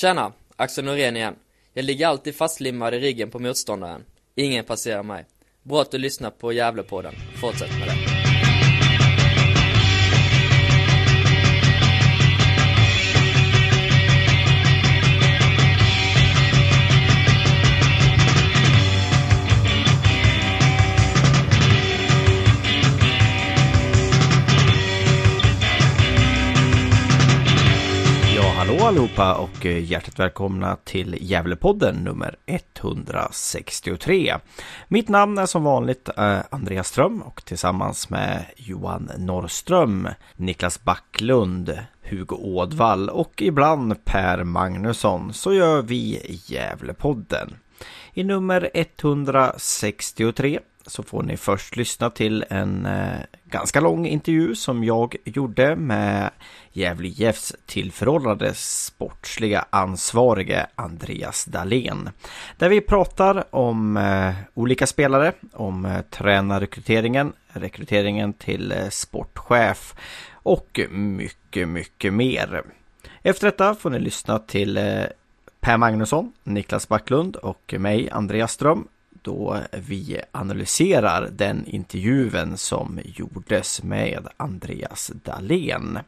Tjena, Axel Norén igen. Jag ligger alltid fastlimmad i ryggen på motståndaren. Ingen passerar mig. Bra att du lyssnar på Gävlepodden. Fortsätt med det. Allihopa och eh, hjärtligt välkomna till Gävlepodden nummer 163. Mitt namn är som vanligt eh, Andreas Ström och tillsammans med Johan Norrström, Niklas Backlund, Hugo Ådvall och ibland Per Magnusson så gör vi Gävlepodden. I nummer 163 så får ni först lyssna till en eh, ganska lång intervju som jag gjorde med Gävle IFs tillförordnade sportsliga ansvarige Andreas Dahlén. Där vi pratar om eh, olika spelare, om eh, tränarrekryteringen, rekryteringen till eh, sportchef och mycket, mycket mer. Efter detta får ni lyssna till eh, Per Magnusson, Niklas Backlund och mig, Andreas Ström, då vi analyserar den intervjun som gjordes med Andreas Dahlén.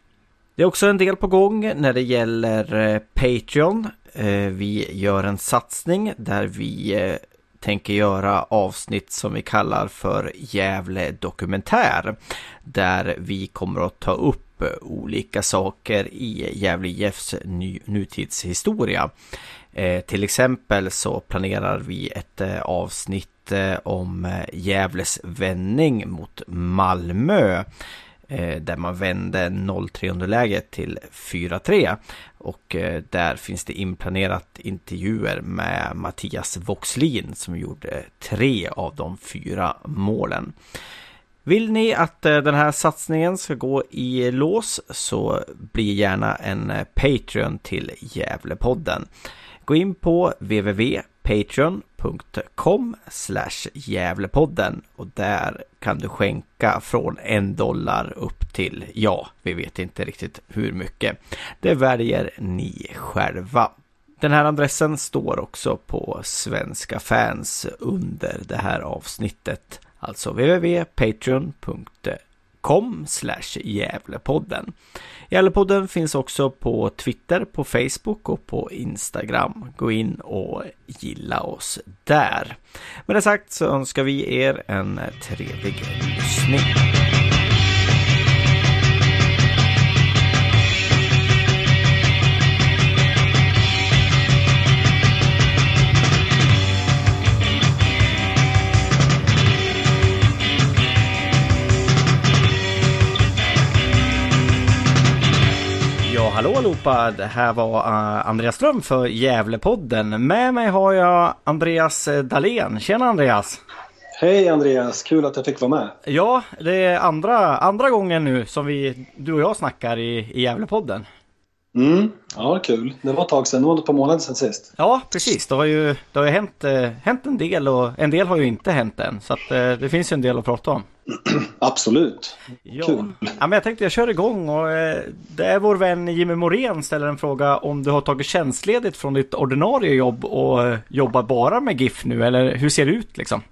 Det är också en del på gång när det gäller eh, Patreon. Eh, vi gör en satsning där vi eh, tänker göra avsnitt som vi kallar för Gävle dokumentär. Där vi kommer att ta upp olika saker i Gävle IFs nutidshistoria. Eh, till exempel så planerar vi ett eh, avsnitt eh, om eh, Gävles vändning mot Malmö. Eh, där man vände 0-3 underläget till 4-3. Och eh, där finns det inplanerat intervjuer med Mattias Voxlin som gjorde eh, tre av de fyra målen. Vill ni att eh, den här satsningen ska gå i lås så bli gärna en Patreon till Gävlepodden. Gå in på www.patreon.com Gävlepodden och där kan du skänka från en dollar upp till, ja, vi vet inte riktigt hur mycket. Det väljer ni själva. Den här adressen står också på Svenska fans under det här avsnittet. Alltså www.patreon.com Gävlepodden. Gävlepodden finns också på Twitter, på Facebook och på Instagram. Gå in och gilla oss där. Med det sagt så önskar vi er en trevlig lyssning. Hallå allihopa! Det här var uh, Andreas Ström för Gävlepodden. Med mig har jag Andreas eh, Dahlén. Tjena Andreas! Hej Andreas! Kul att jag fick vara med. Ja, det är andra, andra gången nu som vi, du och jag snackar i, i Gävlepodden. Mm, ja kul. Det var ett tag sedan, det var ett par månader sedan sist. Ja, precis. Det har ju, det har ju hänt, eh, hänt en del och en del har ju inte hänt än. Så att, eh, det finns ju en del att prata om. Absolut. Ja. Kul. Ja, men jag tänkte jag kör igång och eh, det är vår vän Jimmy Morén ställer en fråga om du har tagit tjänstledigt från ditt ordinarie jobb och eh, jobbar bara med GIF nu eller hur ser det ut liksom?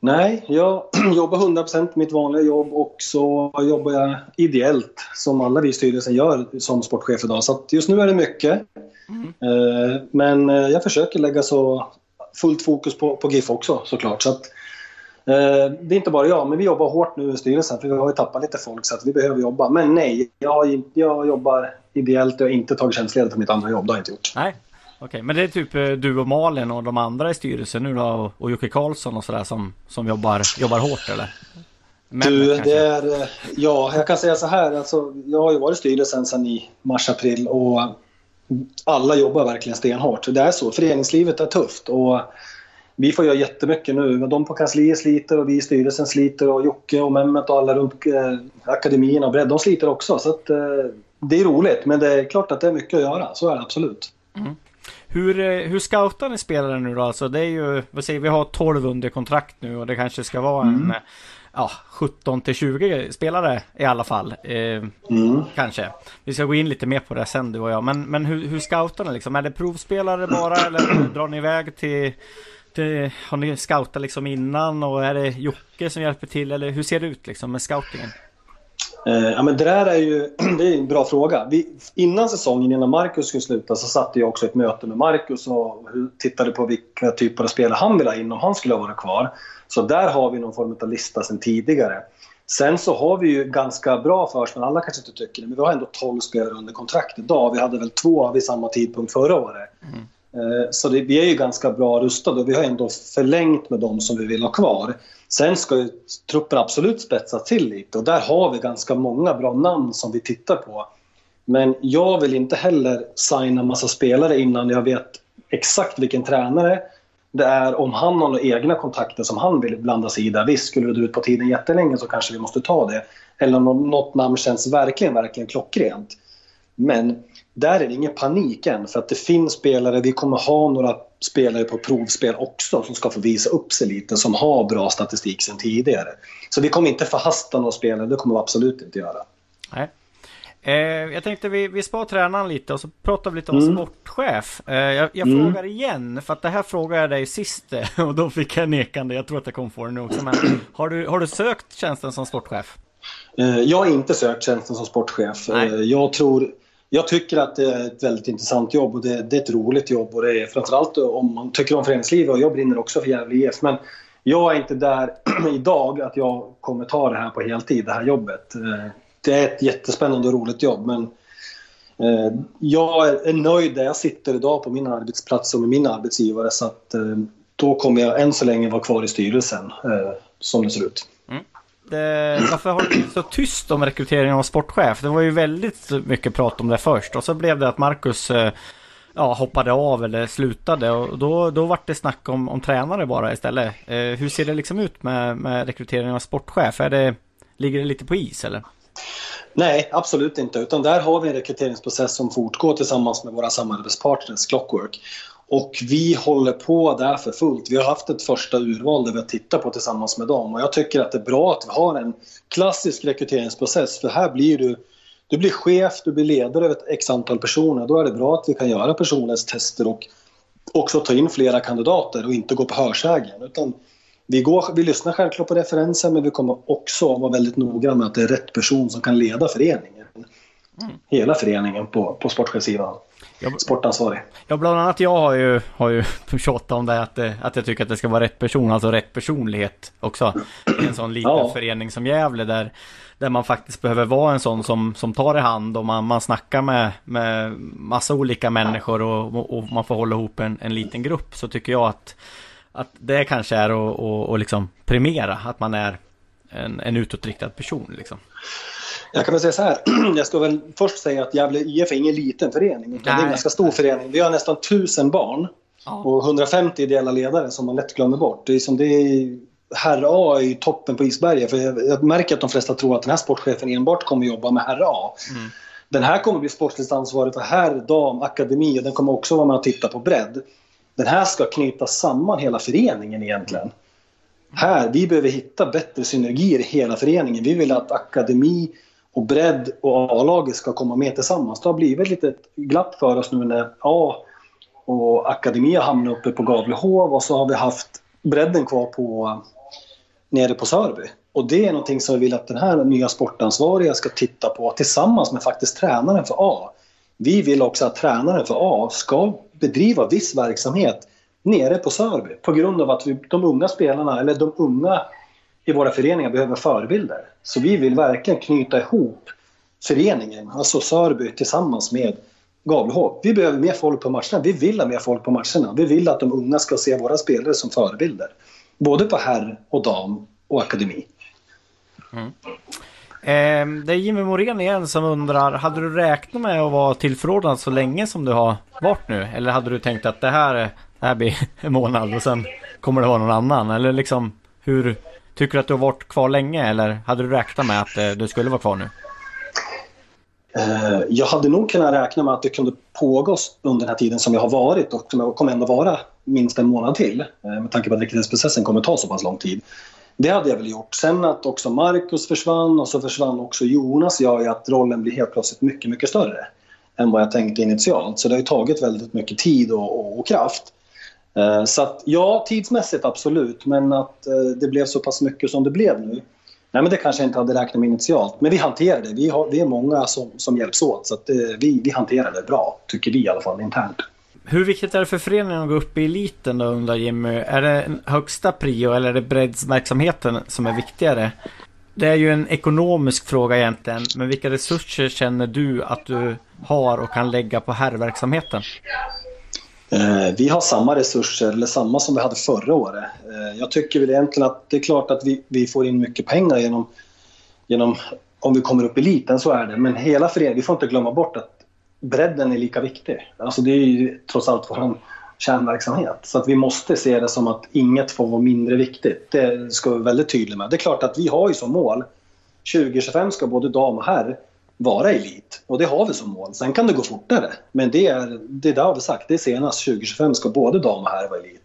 Nej, jag jobbar 100% mitt vanliga jobb och så jobbar jag ideellt som alla vi i styrelsen gör som sportchef idag. Så just nu är det mycket. Mm. Eh, men jag försöker lägga så fullt fokus på, på GIF också såklart. Så att, Eh, det är inte bara jag, men vi jobbar hårt nu i styrelsen för vi har ju tappat lite folk så att vi behöver jobba. Men nej, jag, jag jobbar ideellt och har inte tagit tjänstledigt för mitt andra jobb. Det har jag inte gjort. Nej, okej. Okay. Men det är typ eh, du och Malin och de andra i styrelsen nu då och Jocke Karlsson och sådär som, som jobbar, jobbar hårt eller? Men, du, kanske. det är... Eh, ja, jag kan säga så här. Alltså, jag har ju varit i styrelsen sedan i mars-april och alla jobbar verkligen stenhårt. Det är så. Föreningslivet är tufft och vi får göra jättemycket nu. De på kansliet sliter och vi i styrelsen sliter och Jocke och Mehmet och alla runt eh, akademierna och bredd, de sliter också. Så att, eh, det är roligt, men det är klart att det är mycket att göra. Så är det absolut. Mm. Hur, eh, hur scoutar ni spelare nu då? Alltså det är ju, vad säger vi har 12 under kontrakt nu och det kanske ska vara mm. en ja, 17 till 20 spelare i alla fall. Eh, mm. Kanske. Vi ska gå in lite mer på det sen du och jag. Men, men hur, hur scoutar ni liksom? Är det provspelare bara eller drar ni iväg till, har ni scoutat liksom innan och är det Jocke som hjälper till eller hur ser det ut liksom med scoutingen? Eh, ja, men det där är ju det är en bra fråga. Vi, innan säsongen, innan Marcus skulle sluta, så satte jag också ett möte med Marcus och tittade på vilka typer av spelare han ville ha in om han skulle vara kvar. Så där har vi någon form av lista sedan tidigare. Sen så har vi ju ganska bra förspel, alla kanske inte tycker det, men vi har ändå 12 spelare under kontrakt idag. Vi hade väl två vid samma tidpunkt förra året. Mm. Eh, så det, vi är ju ganska bra rustade och vi har ändå förlängt med de som vi vill ha kvar. Sen ska ju truppen absolut spetsa till lite och där har vi ganska många bra namn som vi tittar på. Men jag vill inte heller signa massa spelare innan jag vet exakt vilken tränare det är. Om han har några egna kontakter som han vill blanda sig i där. Visst, skulle det dra ut på tiden jättelänge så kanske vi måste ta det. Eller om något namn känns verkligen, verkligen klockrent. Men där är det ingen panik än för att det finns spelare, vi kommer ha några spelare på provspel också som ska få visa upp sig lite, som har bra statistik sedan tidigare. Så vi kommer inte förhasta några spelare, det kommer vi absolut inte göra. Nej. Eh, jag tänkte vi, vi spar tränaren lite och så pratar vi lite om mm. sportchef. Eh, jag, jag mm. frågar igen, för att det här frågade jag dig sist och då fick jag nekande. Jag tror att jag kommer få det nu också. Men har du, har du sökt tjänsten som sportchef? Eh, jag har inte sökt tjänsten som sportchef. Nej. Eh, jag tror jag tycker att det är ett väldigt intressant jobb och det, det är ett roligt jobb och det är framförallt om man tycker om föreningslivet och jag brinner också för Gävle IF. Men jag är inte där idag att jag kommer ta det här på heltid, det här jobbet. Eh, det är ett jättespännande och roligt jobb men eh, jag är nöjd där jag sitter idag på min arbetsplats och med min arbetsgivare så att eh, då kommer jag än så länge vara kvar i styrelsen som det ser ut eh, varför har du blivit så tyst om rekryteringen av sportchef? Det var ju väldigt mycket prat om det först och så blev det att Marcus eh, ja, hoppade av eller slutade och då, då var det snack om, om tränare bara istället. Eh, hur ser det liksom ut med, med rekryteringen av sportchef? Är det, ligger det lite på is eller? Nej, absolut inte. Utan där har vi en rekryteringsprocess som fortgår tillsammans med våra samarbetspartners Clockwork. Och vi håller på där för fullt. Vi har haft ett första urval där vi har tittat på tillsammans med dem och jag tycker att det är bra att vi har en klassisk rekryteringsprocess för här blir du du blir chef, du blir ledare över ett x antal personer. Då är det bra att vi kan göra personlighetstester och också ta in flera kandidater och inte gå på hörsägen. Utan vi, går, vi lyssnar självklart på referenser men vi kommer också vara väldigt noggranna med att det är rätt person som kan leda föreningen. Hela föreningen på, på sportchefssidan. Sportansvarig. Ja, bland annat jag har ju, har ju tjatat om det att, att jag tycker att det ska vara rätt person, alltså rätt personlighet också. I en sån liten ja. förening som Gävle där, där man faktiskt behöver vara en sån som, som tar i hand och man, man snackar med, med massa olika människor och, och man får hålla ihop en, en liten grupp så tycker jag att, att det kanske är att och, och liksom premiera att man är en, en utåtriktad person liksom. Jag kan väl säga så här, jag ska väl först säga att Gävle IF är ingen liten förening. Utan det är en ganska stor förening. Vi har nästan tusen barn ja. och 150 ideella ledare som man lätt glömmer bort. Det är som det är herr A är ju toppen på isberget. För jag, jag, märker att de flesta tror att den här sportchefen enbart kommer jobba med herr A. Mm. Den här kommer bli sportsligt ansvarig för herr, dam, akademi och den kommer också vara med och titta på bredd. Den här ska knyta samman hela föreningen egentligen. Här, vi behöver hitta bättre synergier i hela föreningen. Vi vill att akademi, och bredd och A-laget ska komma med tillsammans. Det har blivit ett litet glapp för oss nu när A och Akademi har hamnat uppe på Gavlehov och så har vi haft bredden kvar på nere på Sörby. Och det är någonting som vi vill att den här nya sportansvariga ska titta på tillsammans med faktiskt tränaren för A. Vi vill också att tränaren för A ska bedriva viss verksamhet nere på Sörby på grund av att vi, de unga spelarna, eller de unga i våra föreningar behöver förebilder. Så vi vill verkligen knyta ihop föreningen, alltså Sörby, tillsammans med Gavlehov. Vi behöver mer folk på matcherna. Vi vill ha mer folk på matcherna. Vi vill att de unga ska se våra spelare som förebilder. Både på herr och dam och akademi. Mm. Eh, det är Jimmy Morén igen som undrar, hade du räknat med att vara tillförordnad så länge som du har varit nu? Eller hade du tänkt att det här, det här blir en månad och sen kommer det vara någon annan? Eller liksom, hur, Tycker du att du har varit kvar länge eller hade du räknat med att eh, du skulle vara kvar nu? Eh, jag hade nog kunnat räkna med att det kunde pågå under den här tiden som jag har varit och som jag kommer ändå vara minst en månad till. Eh, med tanke på att rekryteringsprocessen kommer ta så pass lång tid. Det hade jag väl gjort. Sen att också Marcus försvann och så försvann också Jonas gör ju att rollen blir helt plötsligt mycket, mycket större än vad jag tänkte initialt. Så det har ju tagit väldigt mycket tid och, och, och kraft. Eh, så att ja, tidsmässigt absolut, men att eh, det blev så pass mycket som det blev nu. Nej, men det kanske jag inte hade räknat med initialt. Men vi hanterar det. Vi, har, vi är många som, som hjälps åt. Så att, eh, vi, vi hanterar det bra, tycker vi i alla fall internt. Hur viktigt är det för föreningen att gå upp i eliten då undrar Jimmy? Är det högsta prio eller är det breddsverksamheten som är viktigare? Det är ju en ekonomisk fråga egentligen, men vilka resurser känner du att du har och kan lägga på herrverksamheten? Eh, vi har samma resurser, eller samma som vi hade förra året. Eh, jag tycker väl egentligen att det är klart att vi, vi får in mycket pengar genom, genom om vi kommer upp i eliten, så är det. Men hela föreningen, vi får inte glömma bort att bredden är lika viktig. Alltså det är ju trots allt vår kärnverksamhet. Så att vi måste se det som att inget får vara mindre viktigt. Det ska vi vara väldigt tydliga med. Det är klart att vi har ju som mål 2025 ska både dam och herr vara elit. Och det har vi som mål. Sen kan det gå fortare. Men det, är, det där har vi sagt. Det är senast 2025 ska både dam och herr vara elit.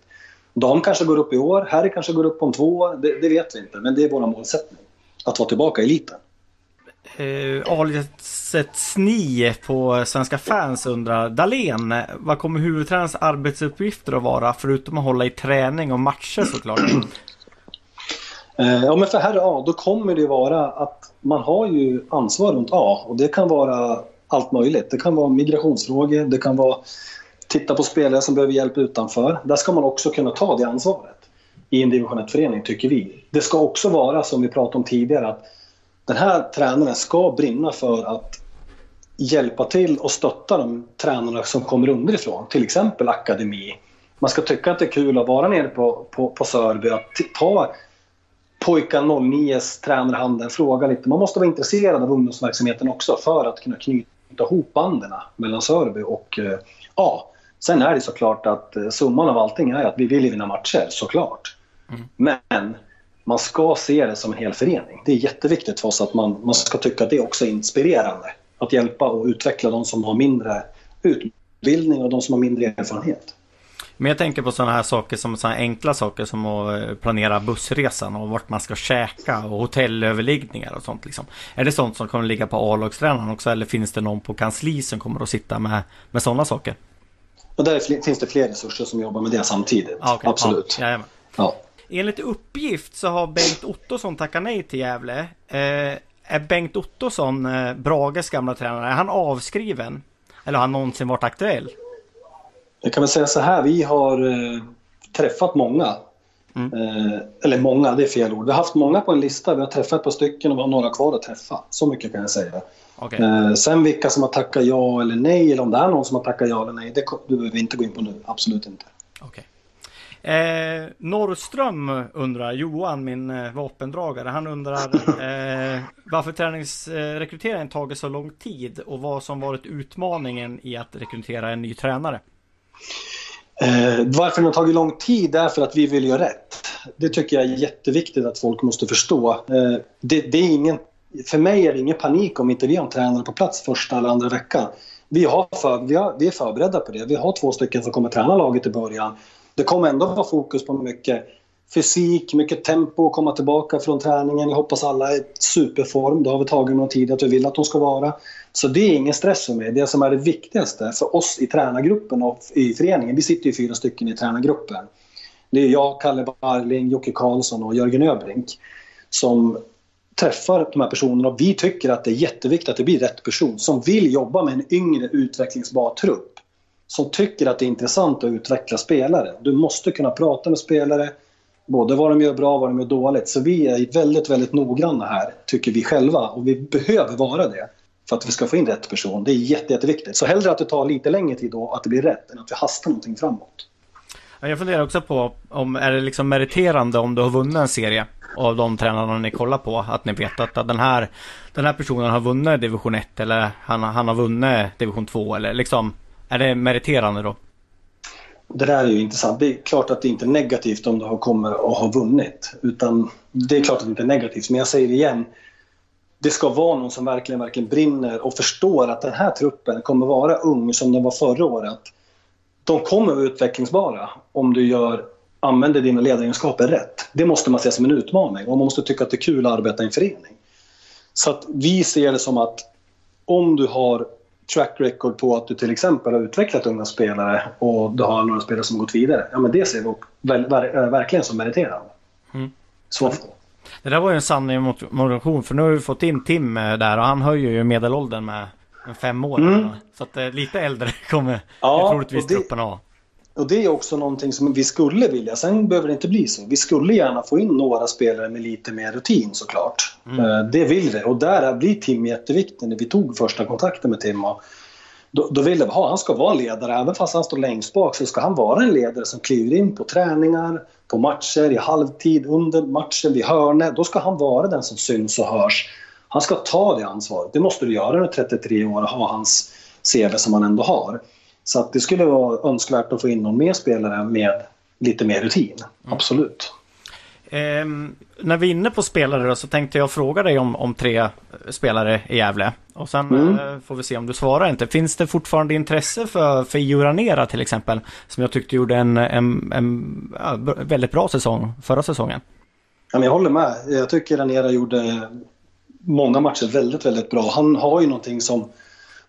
Dam kanske går upp i år, herr kanske går upp om två år. Det, det vet vi inte. Men det är vår målsättning. Att vara tillbaka i eliten. Eh, Aliset Sni på Svenska fans undrar Dalen, vad kommer huvudtränarens arbetsuppgifter att vara förutom att hålla i träning och matcher såklart? Eh, ja men för herr A, då kommer det vara att man har ju ansvar runt A och det kan vara allt möjligt. Det kan vara migrationsfrågor, det kan vara titta på spelare som behöver hjälp utanför. Där ska man också kunna ta det ansvaret i en division 1-förening, tycker vi. Det ska också vara som vi pratade om tidigare, att den här tränaren ska brinna för att hjälpa till och stötta de tränarna som kommer underifrån, till exempel akademi. Man ska tycka att det är kul att vara nere på, på, på Sörby, att ta pojkar 09s tränarhanden, fråga lite. Man måste vara intresserad av ungdomsverksamheten också för att kunna knyta ihop banden mellan Sörby och eh, ja. Sen är det såklart att eh, summan av allting är att vi vill vinna matcher, såklart. Mm. Men man ska se det som en hel förening. Det är jätteviktigt för oss att man, man ska tycka att det också är inspirerande. Att hjälpa och utveckla de som har mindre utbildning och de som har mindre erfarenhet. Men jag tänker på sådana här saker som sådana enkla saker som att eh, planera bussresan och vart man ska käka och hotellöverliggningar och sånt liksom. Är det sånt som kommer ligga på A-lagstränaren också eller finns det någon på kansli som kommer att sitta med, med sådana saker? Och där finns det fler resurser som jobbar med det samtidigt. Ah, okay. Absolut. Ja, ja. Enligt uppgift så har Bengt Ottosson tackat nej till Gävle. Eh, är Bengt Ottosson, eh, Brages gamla tränare, är han avskriven? Eller har han någonsin varit aktuell? Jag kan väl säga så här, vi har eh, träffat många. Mm. Eh, eller många, det är fel ord. Vi har haft många på en lista, vi har träffat ett par stycken och vi har några kvar att träffa. Så mycket kan jag säga. Okay. Eh, sen vilka som har tackat ja eller nej, eller om det är någon som har tackat ja eller nej, det, behöver vi inte gå in på nu. Absolut inte. Okay. Eh, Norrström undrar, Johan, min eh, vapendragare, han undrar eh, varför träningsrekryteringen tagit så lång tid och vad som varit utmaningen i att rekrytera en ny tränare. Eh, varför den har tagit lång tid är för att vi vill göra rätt. Det tycker jag är jätteviktigt att folk måste förstå. Eh, det, det, är ingen, för mig är det ingen panik om inte vi har en tränare på plats första eller andra veckan. Vi, har för, vi, har, vi är förberedda på det. Vi har två stycken som kommer träna laget i början. Det kommer ändå vara fokus på mycket fysik, mycket tempo, komma tillbaka från träningen. Jag hoppas alla är i superform. Det har vi tagit någon tid att vi vill att de ska vara. Så det är ingen stress för mig. Det som är det viktigaste för oss i tränargruppen och i föreningen, vi sitter ju fyra stycken i tränargruppen. Det är jag, Kalle Barling, Jocke Karlsson och Jörgen Öbrink som träffar de här personerna och vi tycker att det är jätteviktigt att det blir rätt person som vill jobba med en yngre utvecklingsbar trupp. Som tycker att det är intressant att utveckla spelare. Du måste kunna prata med spelare, både vad de gör bra och vad de gör dåligt. Så vi är väldigt, väldigt noggranna här, tycker vi själva. Och vi behöver vara det för att vi ska få in rätt person. Det är jätte, jätteviktigt. Så hellre att det tar lite längre tid då, att det blir rätt, än att vi hastar någonting framåt. Jag funderar också på om är det liksom meriterande om du har vunnit en serie av de tränarna ni kollar på. Att ni vet att den här, den här personen har vunnit division 1 eller han, han har vunnit division 2 eller liksom. Är det meriterande då? Det där är ju intressant. Det är klart att det inte är negativt om du har kommit och har vunnit. Utan det är klart att det inte är negativt. Men jag säger det igen det ska vara någon som verkligen, verkligen brinner och förstår att den här truppen kommer vara ung som den var förra året. De kommer vara utvecklingsbara om du gör använder dina ledaregenskaper rätt. Det måste man se som en utmaning och man måste tycka att det är kul att arbeta i en förening. Så att vi ser det som att om du har track record på att du till exempel har utvecklat unga spelare och du har några spelare som gått vidare. Ja, men det ser vi ver, verkligen som meriterande. Mm. Så. Det där var ju en mot motivation för nu har vi fått in Tim eh, där och han höjer ju medelåldern med fem år. Mm. Så att eh, lite äldre kommer ja, troligtvis truppen ha. Och det är också någonting som vi skulle vilja. Sen behöver det inte bli så. Vi skulle gärna få in några spelare med lite mer rutin såklart. Mm. Eh, det vill vi. Och där blir Tim jätteviktig. När vi tog första kontakten med Tim och då, då ville vi ha, han ska vara ledare. Även fast han står längst bak så ska han vara en ledare som kliver in på träningar, på matcher, i halvtid, under matchen, vid hörnet. Då ska han vara den som syns och hörs. Han ska ta det ansvaret. Det måste du göra när du är 33 år och ha hans CV som han ändå har. Så att det skulle vara önskvärt att få in någon mer spelare med lite mer rutin. Mm. Absolut. Eh, när vi är inne på spelare då, så tänkte jag fråga dig om, om tre spelare i Gävle. Och sen mm. eh, får vi se om du svarar inte. Finns det fortfarande intresse för, för Juranera till exempel? Som jag tyckte gjorde en, en, en ja, väldigt bra säsong förra säsongen. Ja, jag håller med. Jag tycker Ranera gjorde många matcher väldigt, väldigt bra. Han har ju någonting som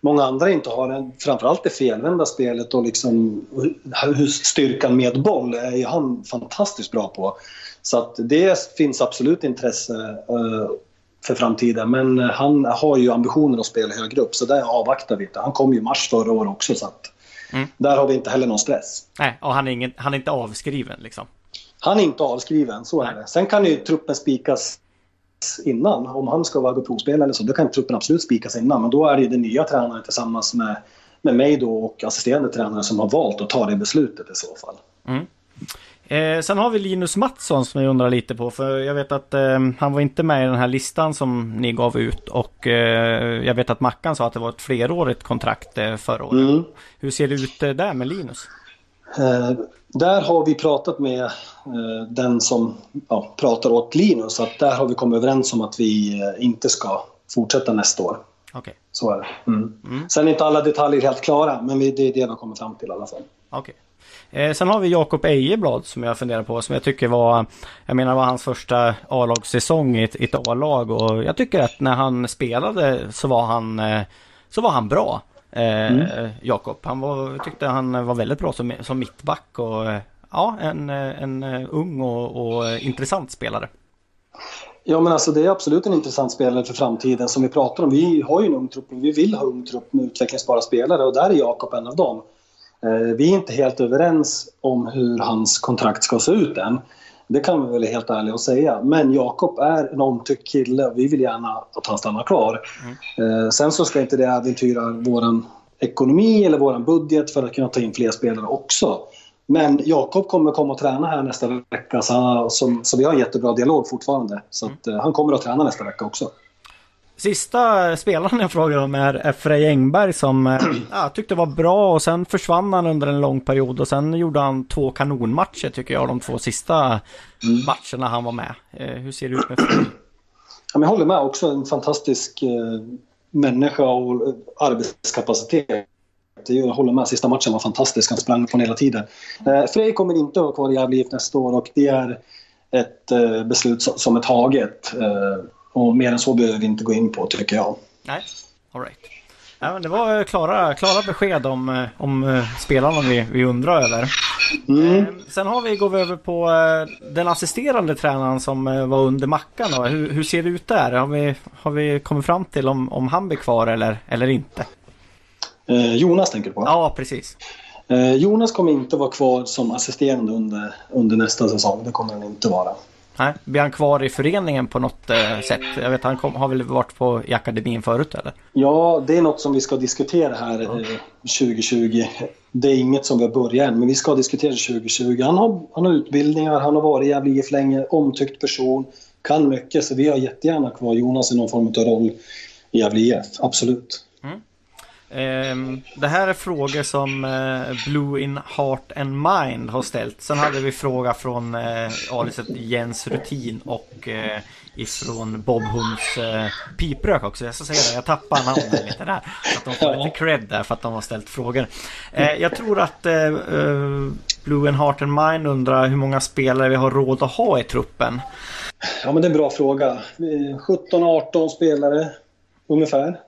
många andra inte har. Framförallt det felvända spelet och liksom styrkan med boll är han fantastiskt bra på. Så det finns absolut intresse uh, för framtiden. Men han har ju ambitioner att spela högre upp så där avvaktar vi inte. Han kom ju i mars förra året också så mm. där har vi inte heller någon stress. Nej, och han är, ingen, han är inte avskriven liksom? Han är inte avskriven, så är det. Sen kan ju truppen spikas innan. Om han ska vara provspelare eller så, då kan truppen absolut spikas innan. Men då är det den nya tränaren tillsammans med, med mig då och assisterande tränare som har valt att ta det beslutet i så fall. Mm. Eh, sen har vi Linus Mattsson som jag undrar lite på. För jag vet att eh, han var inte med i den här listan som ni gav ut. Och eh, jag vet att Mackan sa att det var ett flerårigt kontrakt eh, förra året. Mm. Hur ser det ut eh, där med Linus? Eh, där har vi pratat med den som ja, pratar åt Linus. Att där har vi kommit överens om att vi inte ska fortsätta nästa år. Okay. Så är det. Mm. Mm. Sen är inte alla detaljer helt klara, men det är det vi har kommit fram till i alla fall. Okay. Eh, sen har vi Jakob Ejeblad som jag funderar på som jag tycker var Jag menar var hans första A-lagssäsong i ett, ett A-lag och jag tycker att när han spelade så var han eh, Så var han bra eh, mm. Jakob. Han var, tyckte han var väldigt bra som, som mittback och Ja en, en ung och, och intressant spelare. Ja men alltså det är absolut en intressant spelare för framtiden som vi pratar om. Vi har ju en ung trupp och vi vill ha ung trupp med utvecklingsbara spelare och där är Jakob en av dem. Eh, vi är inte helt överens om hur hans kontrakt ska se ut än. Det kan vi väl helt ärligt säga. Men Jakob är en omtyckt kille vi vill gärna att han stannar kvar. Mm. Sen så ska inte det äventyra vår ekonomi eller vår budget för att kunna ta in fler spelare också. Men Jakob kommer komma och träna här nästa vecka så, så, så vi har en jättebra dialog fortfarande. Så att, mm. han kommer att träna nästa vecka också. Sista spelaren jag frågar om är Frej Engberg som eh, ja, tyckte var bra och sen försvann han under en lång period och sen gjorde han två kanonmatcher tycker jag de två sista mm. matcherna han var med. Eh, hur ser det ut med Frej? Ja, jag håller med också, en fantastisk eh, människa och arbetskapacitet. Jag håller med, sista matchen var fantastisk, han sprang på hela tiden. Frej kommer inte att vara kvar i Gävle nästa år och det är ett beslut som är taget. Och mer än så behöver vi inte gå in på tycker jag. Nej, alright. Ja, det var klara, klara besked om, eh, om eh, spelarna vi, vi undrar över. Mm. Eh, sen har vi, går vi över på den assisterande tränaren som var under Mackan. Då. Hur, hur ser det ut där? Har vi, har vi kommit fram till om, om han blir kvar eller, eller inte? Eh, Jonas tänker du på? Ja, precis. Eh, Jonas kommer inte vara kvar som assisterande under, under nästa säsong. Det kommer han inte vara. Nej, blir han kvar i föreningen på något eh, sätt? Jag vet han kom, har väl varit på i akademin förut eller? Ja, det är något som vi ska diskutera här eh, 2020. Det är inget som vi har börjat än, men vi ska diskutera 2020. Han har, han har utbildningar, han har varit i Gävle IF länge, omtyckt person, kan mycket. Så vi har jättegärna kvar Jonas i någon form av roll i Gävle IF, absolut. Mm. Ehm, det här är frågor som eh, Blue in Heart and Mind har ställt. Sen hade vi fråga från eh, aliset Jens Rutin och eh, ifrån Bob Hums piprök också. Jag ska säga det, jag tappar namnen lite där. Så att de får lite cred där för att de har ställt frågor. jag tror att Blue and Heart and Mind undrar hur många spelare vi har råd att ha i truppen. Ja, men det är en bra fråga. 17-18 spelare ungefär.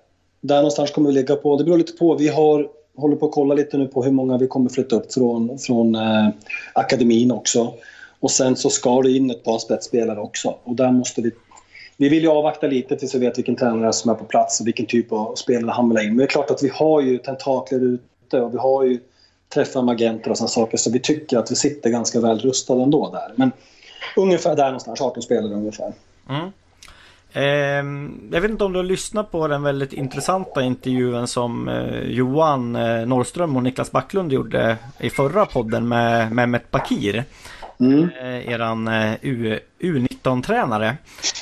Där någonstans kommer vi ligga på. Det beror lite på. Vi har, håller på att kolla lite nu på hur många vi kommer flytta upp från, från eh, akademin också. Och sen så ska det in ett par spetsspelare också. Och där måste vi... Vi vill ju avvakta lite tills vi vet vilken tränare som är på plats och vilken typ av spelare han vill ha in. Men det är klart att vi har ju tentakler ute och vi har ju träffat med agenter och sådana saker. Så vi tycker att vi sitter ganska väl rustade ändå där. Men ungefär där någonstans, 18 spelare ungefär. Mm. Eh, jag vet inte om du har lyssnat på den väldigt intressanta intervjun som eh, Johan eh, Norrström och Niklas Backlund gjorde i förra podden med Mehmet Bakir. Mm. Eh, eran eh, U, U19-tränare.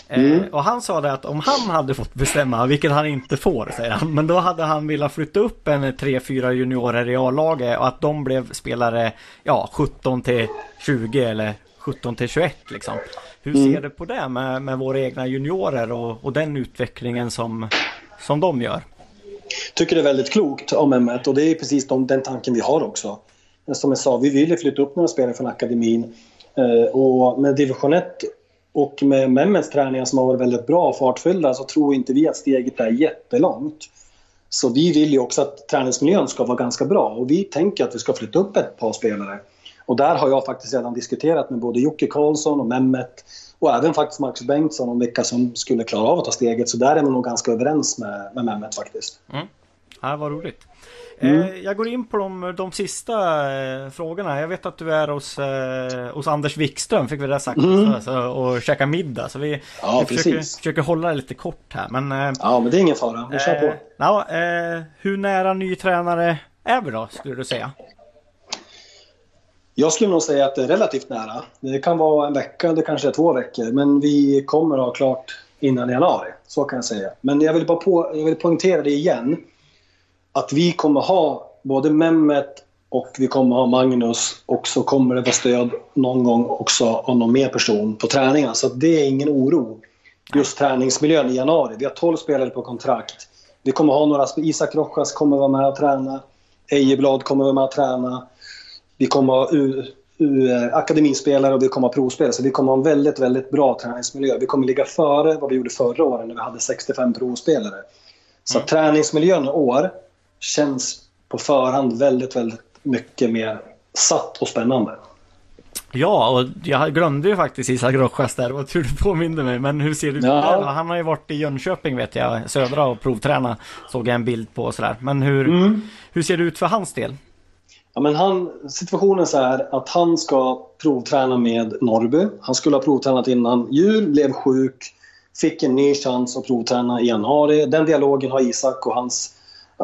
Eh, mm. Och han sa det att om han hade fått bestämma, vilket han inte får säger han, men då hade han velat flytta upp en 3-4 juniorer i A-laget och att de blev spelare ja, 17 till 20 eller 17 till 21 liksom. Hur mm. ser du på det med, med våra egna juniorer och, och den utvecklingen som, som de gör? tycker det är väldigt klokt av Mehmet och det är precis de, den tanken vi har också. Som jag sa, vi vill flytta upp några spelare från akademin eh, och med division 1 och med Mehmets träningar som har varit väldigt bra och fartfyllda så tror inte vi att steget är jättelångt. Så vi vill ju också att träningsmiljön ska vara ganska bra och vi tänker att vi ska flytta upp ett par spelare. Och där har jag faktiskt redan diskuterat med både Jocke Karlsson och Mehmet och även faktiskt Marcus Bengtsson om vilka som skulle klara av att ta steget. Så där är man nog ganska överens med, med Mehmet faktiskt. Mm. Ja, vad roligt. Mm. Eh, jag går in på de, de sista eh, frågorna. Jag vet att du är hos, eh, hos Anders Wikström, fick vi det sagt, mm. så, och käka middag. Så vi, ja, vi försöker, försöker, hålla det lite kort här. Men, ja, men det är ingen fara. Vi kör på. Eh, ja, eh, hur nära ny tränare är vi då, skulle du säga? Jag skulle nog säga att det är relativt nära. Det kan vara en vecka, det kanske är två veckor. Men vi kommer att ha klart innan januari. Så kan jag säga. Men jag vill bara på, jag vill poängtera det igen. Att vi kommer ha både Mehmet och vi kommer ha Magnus och så kommer det vara stöd någon gång också av någon mer person på träningen. Så det är ingen oro. Just träningsmiljön i januari. Vi har 12 spelare på kontrakt. Vi kommer ha några, Isak Rojas kommer vara med och träna. Ejeblad kommer vara med och träna. Vi kommer ha U, U, eh, akademispelare och vi kommer ha provspelare. Så vi kommer ha en väldigt, väldigt bra träningsmiljö. Vi kommer ligga före vad vi gjorde förra året när vi hade 65 provspelare. Så mm. träningsmiljön i år känns på förhand väldigt, väldigt mycket mer satt och spännande. Ja, och jag glömde ju faktiskt Isak Rojas där. Vad tur du påminde mig. Men hur ser det ut ja. där? Han har ju varit i Jönköping vet jag, södra och provträna. Såg jag en bild på och sådär. Men hur, mm. hur ser det ut för hans del? Ja, men han, situationen är att han ska provträna med Norrby. Han skulle ha provtränat innan jul, blev sjuk, fick en ny chans att provträna i januari. Den dialogen har Isak och hans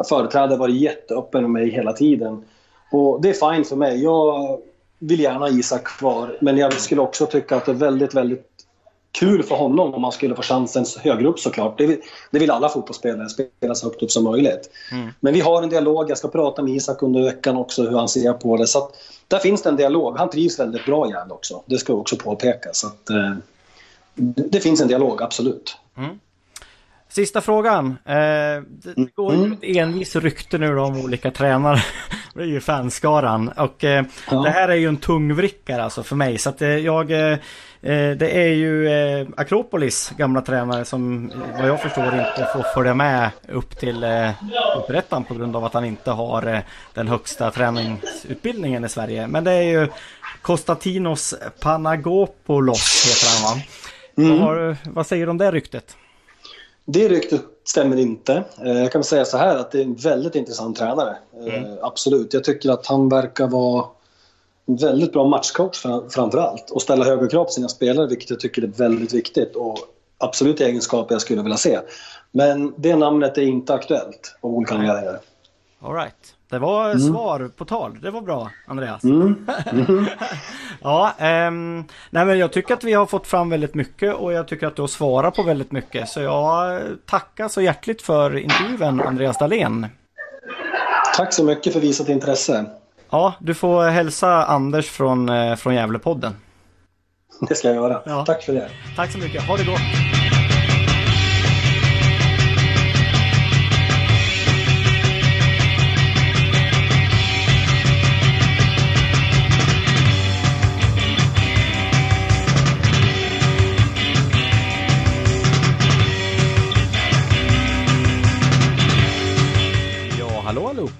företrädare varit jätteöppen med mig hela tiden. Och det är fine för mig. Jag vill gärna ha Isak kvar, men jag skulle också tycka att det är väldigt, väldigt kul för honom om han skulle få chansen högre upp såklart. Det vill, det vill alla fotbollsspelare, spela så högt upp som möjligt. Mm. Men vi har en dialog, jag ska prata med Isak under veckan också hur han ser på det. Så att, där finns det en dialog. Han trivs väldigt bra i Gävle också. Det ska också påpekas. Så att, eh, det finns en dialog, absolut. Mm. Sista frågan. Eh, det går mm. ett envis rykte nu då om olika tränare. Det är ju fanskaran. Och eh, ja. det här är ju en tungvrickare alltså för mig. Så att eh, jag... Eh, eh det är ju eh, Akropolis gamla tränare som vad jag förstår inte får följa med upp till eh, upprättan på grund av att han inte har eh, den högsta träningsutbildningen i Sverige. Men det är ju Konstantinos Panagopoulos heter han va? Mm. Vad, har, vad säger du om det ryktet? Det ryktet stämmer inte. Eh, jag kan säga så här att det är en väldigt intressant tränare. Eh, mm. Absolut. Jag tycker att han verkar vara en väldigt bra matchcoach framför allt. Och ställa höga krav på sina spelare, vilket jag tycker är väldigt viktigt. Och absolut egenskaper jag skulle vilja se. Men det namnet är inte aktuellt av olika anledningar. All right. Det var mm. svar på tal. Det var bra Andreas. Mm. Mm. ja, um, nej men jag tycker att vi har fått fram väldigt mycket och jag tycker att du har svarat på väldigt mycket. Så jag tackar så hjärtligt för intervjun Andreas Dahlén. Tack så mycket för visat intresse. Ja, du får hälsa Anders från, eh, från Gävlepodden. Det ska jag göra. Ja. Tack för det. Tack så mycket. Ha det gott.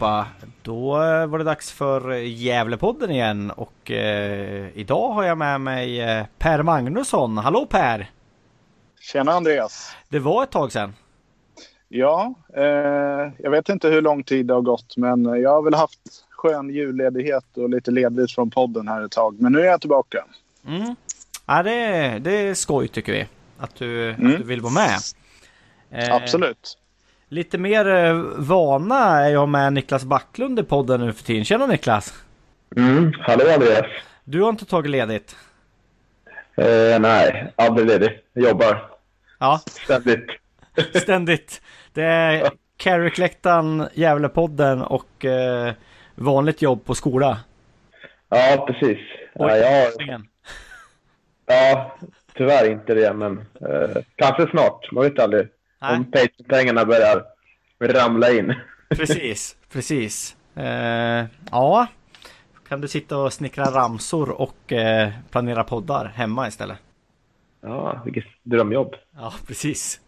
Allihopa! Då var det dags för Gävlepodden igen och eh, idag har jag med mig eh, Per Magnusson. Hallå Per! Tjena Andreas! Det var ett tag sedan. Ja, eh, jag vet inte hur lång tid det har gått men jag har väl haft skön julledighet och lite ledigt från podden här ett tag. Men nu är jag tillbaka. Mm. Ja, det, det är skoj tycker vi. Att du, mm. att du vill vara med. Eh, Absolut. Lite mer eh, vana är jag med Niklas Backlund i podden nu för tiden. Tjena Niklas! Mm, hallå Andreas! Du har inte tagit ledigt? Eh, nej, aldrig ledig. Jag jobbar. Ja. Ständigt. Ständigt. Det är Carrick-läktaren, Gävlepodden och eh, vanligt jobb på skola. Ja, precis. Oj, ja, jag... ja, tyvärr inte det, men eh, kanske snart. Man vet aldrig. Nej. Om pengarna börjar ramla in. Precis, precis. Eh, ja, kan du sitta och snickra ramsor och eh, planera poddar hemma istället? Ja, vilket drömjobb. Ja, precis.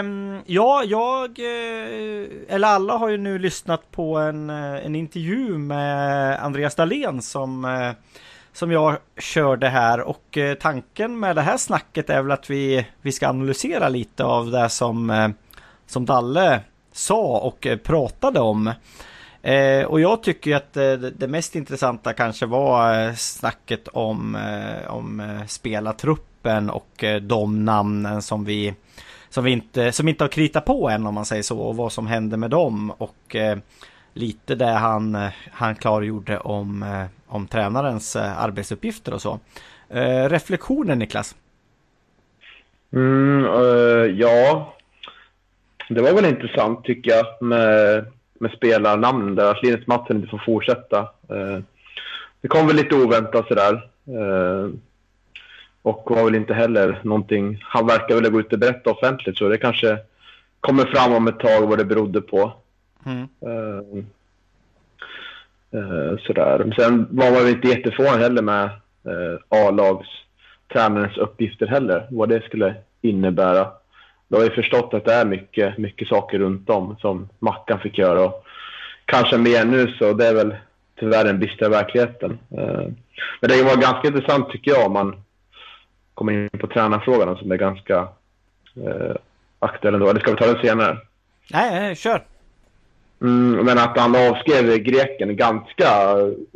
Um, ja, jag, eh, eller alla har ju nu lyssnat på en, eh, en intervju med Andreas Dahlén som, eh, som jag körde här och eh, tanken med det här snacket är väl att vi, vi ska analysera lite av det som, eh, som Dalle sa och eh, pratade om. och jag tycker att det, det, mest intressanta kanske var snacket om, om spelartruppen och de namnen som vi som vi inte, som inte har kritat på än om man säger så och vad som händer med dem och lite det han, han klargjorde om, eh, om tränarens eh, arbetsuppgifter och så. Eh, reflektioner Niklas? Mm, uh, ja, det var väl intressant tycker jag med, med spelarnamnen där att Linus Mattsson inte får fortsätta. Uh, det kom väl lite oväntat sådär. Uh, och var väl inte heller någonting... Han verkar vilja gå ut och berätta offentligt så det kanske kommer fram om ett tag vad det berodde på. Mm. Uh, uh, sådär. Sen var man väl inte jätteförvånad heller med uh, A-lags tränarens uppgifter heller, vad det skulle innebära. Då har vi förstått att det är mycket, mycket saker runt om som Mackan fick göra och kanske mer nu så det är väl tyvärr den bistra verkligheten. Men det var ganska intressant tycker jag om man komma in på tränarfrågan som är ganska aktuell ändå. Eller ska vi ta den senare? Nej, nej kör. Mm, men att han avskrev greken ganska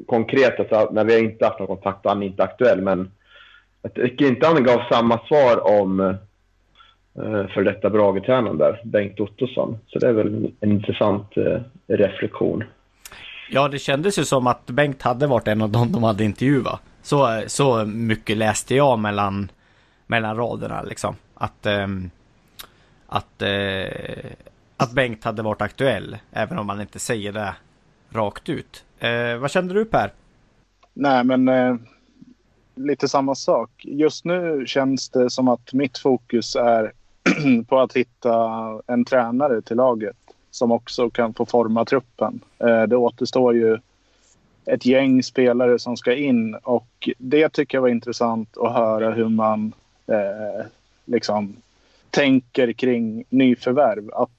konkret, alltså, när vi inte haft någon kontakt och han är inte aktuell. Men jag tycker inte han gav samma svar om eh, för detta Brage-tränaren där, Bengt Ottosson. Så det är väl en intressant eh, reflektion. Ja, det kändes ju som att Bengt hade varit en av dem de hade intervjuat. Så, så mycket läste jag mellan, mellan raderna liksom. Att, eh, att, eh, att Bengt hade varit aktuell. Även om man inte säger det rakt ut. Eh, vad kände du Per? Nej men eh, lite samma sak. Just nu känns det som att mitt fokus är på att hitta en tränare till laget som också kan få forma truppen. Eh, det återstår ju ett gäng spelare som ska in och det tycker jag var intressant att höra hur man eh, liksom tänker kring nyförvärv. Att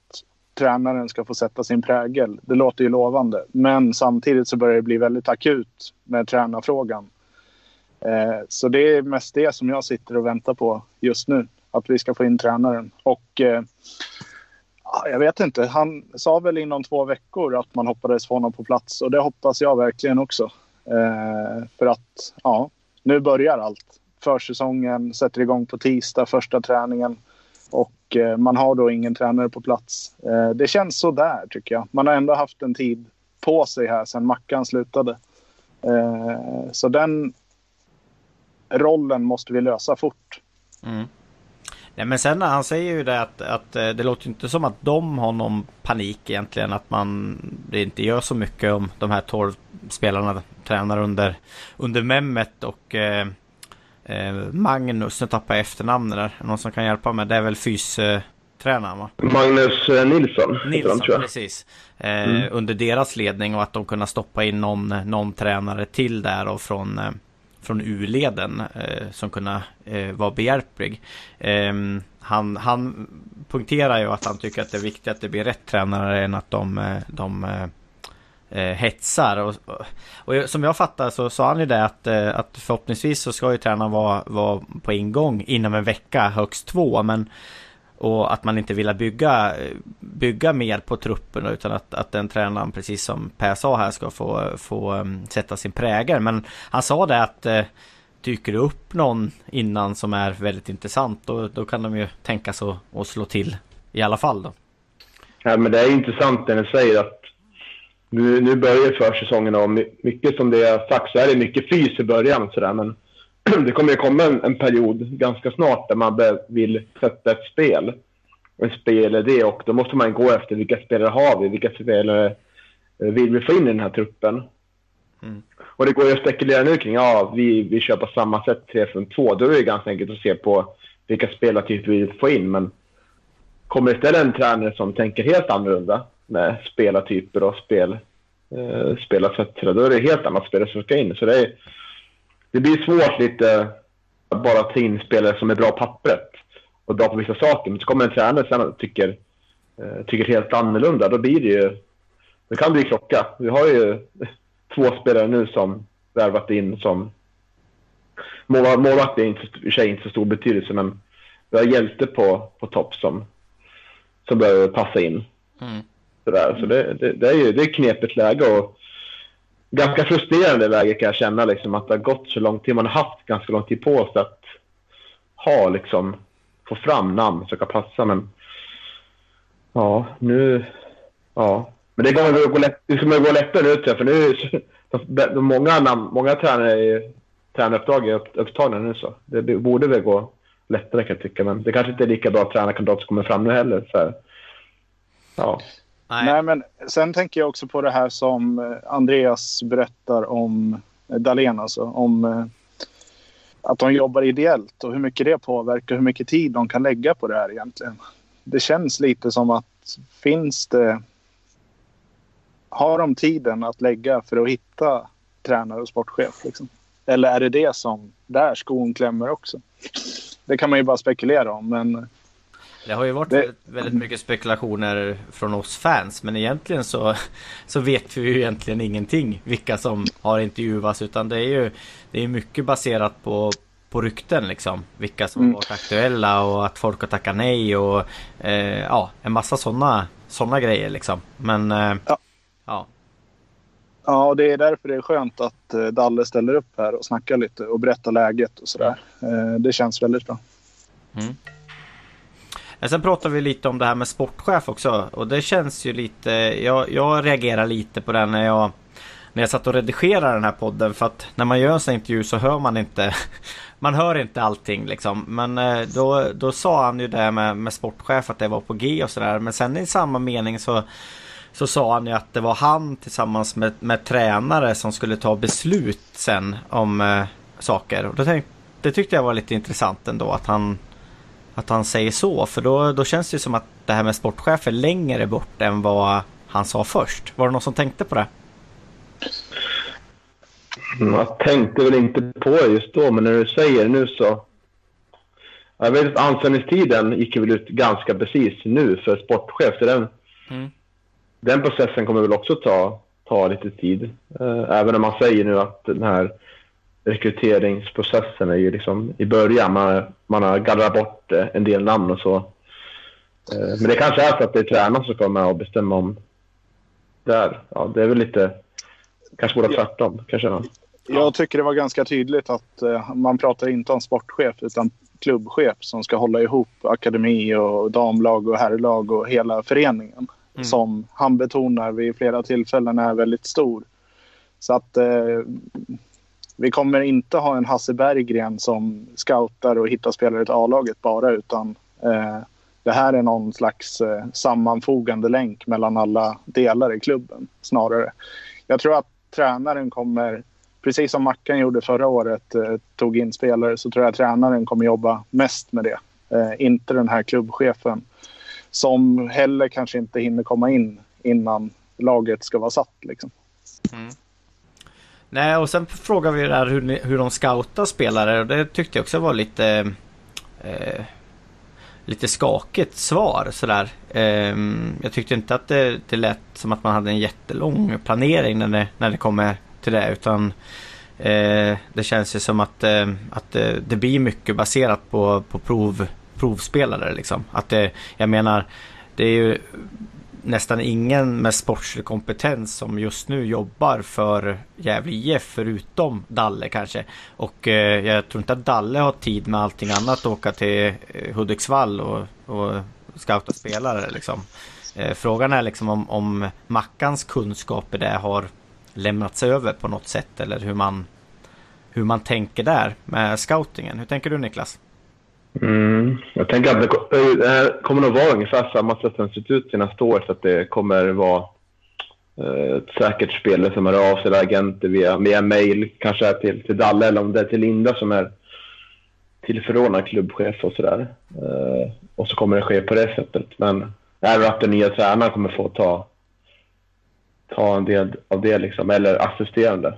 tränaren ska få sätta sin prägel. Det låter ju lovande, men samtidigt så börjar det bli väldigt akut med tränarfrågan. Eh, så det är mest det som jag sitter och väntar på just nu. Att vi ska få in tränaren. Och eh, jag vet inte. Han sa väl inom två veckor att man hoppades få honom på plats och det hoppas jag verkligen också. Eh, för att, ja, nu börjar allt. Försäsongen sätter igång på tisdag, första träningen och eh, man har då ingen tränare på plats. Eh, det känns så där tycker jag. Man har ändå haft en tid på sig här sedan Mackan slutade. Eh, så den rollen måste vi lösa fort. Mm. Nej men sen han säger ju det att, att eh, det låter inte som att de har någon panik egentligen. Att man det inte gör så mycket om de här 12 spelarna tränar under, under Mehmet och eh, Magnus. Nu tappar jag efternamnet där. Någon som kan hjälpa mig. Det är väl fystränaren va? Magnus eh, Nilsson. Nilsson, han, precis. Eh, mm. Under deras ledning och att de kunna stoppa in någon, någon tränare till där och från eh, från U-leden eh, som kunna eh, vara behjälplig. Eh, han, han punkterar ju att han tycker att det är viktigt att det blir rätt tränare än att de, eh, de, eh, eh, Eh, hetsar. Och, och, som jag fattar så sa han ju det att, eh, att förhoppningsvis så ska ju tränaren vara, vara på ingång inom en vecka, högst två. Men, och att man inte vill bygga, bygga mer på truppen utan att, att den tränaren precis som Per sa här ska få, få um, sätta sin prägel. Men han sa det att eh, dyker det upp någon innan som är väldigt intressant då, då kan de ju tänka sig att slå till i alla fall då. Ja, men det är intressant när ni säger att nu, nu börjar försäsongen och mycket som det är sagt så är det mycket fys i början sådär men det kommer ju komma en, en, period ganska snart där man vill sätta ett spel. En spelidé och då måste man gå efter vilka spelare har vi, vilka spelare eh, vill vi få in i den här truppen. Mm. Och det går ju att spekulera nu kring, ja vi, vi kör på samma sätt 3-5-2. Då är det ganska enkelt att se på vilka spelartyper vi vill få in. Men kommer istället en tränare som tänker helt annorlunda med spelartyper och spel, eh, spelarsätt, då är det helt annat spelare som ska in. Så det, är, det blir svårt lite att bara ta in spelare som är bra på pappret och bra på vissa saker. Men så kommer en tränare sen och tycker, eh, tycker helt annorlunda. Då blir det ju... Det kan bli krocka. Vi har ju två spelare nu som värvat in som... Målvakt är inte, i och för sig inte så stor betydelse, men vi har hjälte på, på topp som, som behöver passa in. Mm. Sådär. Så det, det, det, är ju det är knepigt läge och ganska frustrerande läge kan jag känna liksom, att det har gått så lång tid. Man har haft ganska lång tid på sig att ha liksom, få fram namn som kan passa. Men ja, nu... Ja, men det kommer att gå, lätt, det kommer gå lättare nu för nu de, många, namn, många tränare tränaruppdrag är upptagna nu så. Det borde väl gå lättare kan jag tycka. Men det kanske inte är lika bra tränarkandidat som kommer fram nu heller. Så ja. Nej. Nej. men sen tänker jag också på det här som eh, Andreas berättar om eh, Dahlén alltså. Om eh, att de jobbar ideellt och hur mycket det påverkar, hur mycket tid de kan lägga på det här egentligen. Det känns lite som att finns det har de tiden att lägga för att hitta tränare och sportchef? Liksom? Eller är det det som där skon klämmer också? Det kan man ju bara spekulera om. Men det har ju varit det... väldigt mycket spekulationer från oss fans men egentligen så, så vet vi ju egentligen ingenting vilka som har intervjuats utan det är ju Det är mycket baserat på på rykten liksom Vilka som mm. har varit aktuella och att folk har tackat nej och eh, Ja en massa sådana sådana grejer liksom Men eh, ja. Ja. Ja, och det är därför det är skönt att eh, Dalle ställer upp här och snackar lite och berättar läget och sådär. Mm. Det känns väldigt bra. Mm. Sen pratar vi lite om det här med sportchef också och det känns ju lite Jag, jag reagerar lite på det när jag När jag satt och redigerade den här podden för att när man gör en sån intervju så hör man inte Man hör inte allting liksom Men eh, då, då sa han ju det med, med sportchef att det var på G och sådär men sen i samma mening så så sa han ju att det var han tillsammans med, med tränare som skulle ta beslut sen om eh, saker. Och då tänkte, det tyckte jag var lite intressant ändå att han, att han säger så. För då, då känns det som att det här med sportchef är längre bort än vad han sa först. Var det någon som tänkte på det? Jag tänkte väl inte på det just då, men när du säger det nu så... Jag vet att anställningstiden gick väl ut ganska precis nu för sportchef. Så den, mm den processen kommer väl också ta, ta lite tid. Eh, även om man säger nu att den här rekryteringsprocessen är ju liksom i början. Man, man har gallrat bort eh, en del namn och så. Eh, men det kanske är så att det är tränaren som kommer att bestämma om där. Ja, det är väl lite, kanske borde tvärtom. Kanske, ja. Jag tycker det var ganska tydligt att man pratar inte om sportchef utan klubbchef som ska hålla ihop akademi och damlag och herrlag och hela föreningen mm. som han betonar vid flera tillfällen är väldigt stor. Så att eh, vi kommer inte ha en Hasse Berggren som scoutar och hittar spelare till A-laget bara utan eh, det här är någon slags eh, sammanfogande länk mellan alla delar i klubben snarare. Jag tror att tränaren kommer, precis som Mackan gjorde förra året, eh, tog in spelare så tror jag att tränaren kommer jobba mest med det. Eh, inte den här klubbchefen som heller kanske inte hinner komma in innan laget ska vara satt. Liksom. Mm. Nej, och sen frågar vi där hur, hur de scoutar spelare och det tyckte jag också var lite... Eh, lite skakigt svar sådär. Eh, jag tyckte inte att det, det lät som att man hade en jättelång planering när det, när det kommer till det utan eh, det känns ju som att, eh, att det, det, blir mycket baserat på, på prov, provspelare liksom. Att det, jag menar, det är ju nästan ingen med sportslig kompetens som just nu jobbar för Gävle IF förutom Dalle kanske. Och eh, jag tror inte att Dalle har tid med allting annat åka till eh, Hudiksvall och, och scouta spelare liksom. Eh, frågan är liksom om, om Mackans kunskaper där har lämnats över på något sätt eller hur man hur man tänker där med scoutingen. Hur tänker du Niklas? Mm, jag tänker att det, kommer nog vara ungefär samma sätt som det sett ut år så att det kommer vara eh, ett säkert spelare som hör av sig, agenter via, via mail, kanske till, till Dalle eller om det är till Linda som är tillförordnad klubbchef och sådär. Eh, och så kommer det ske på det sättet. Men även att den nya tränaren kommer få ta, ta en del av det, liksom, eller assisterande.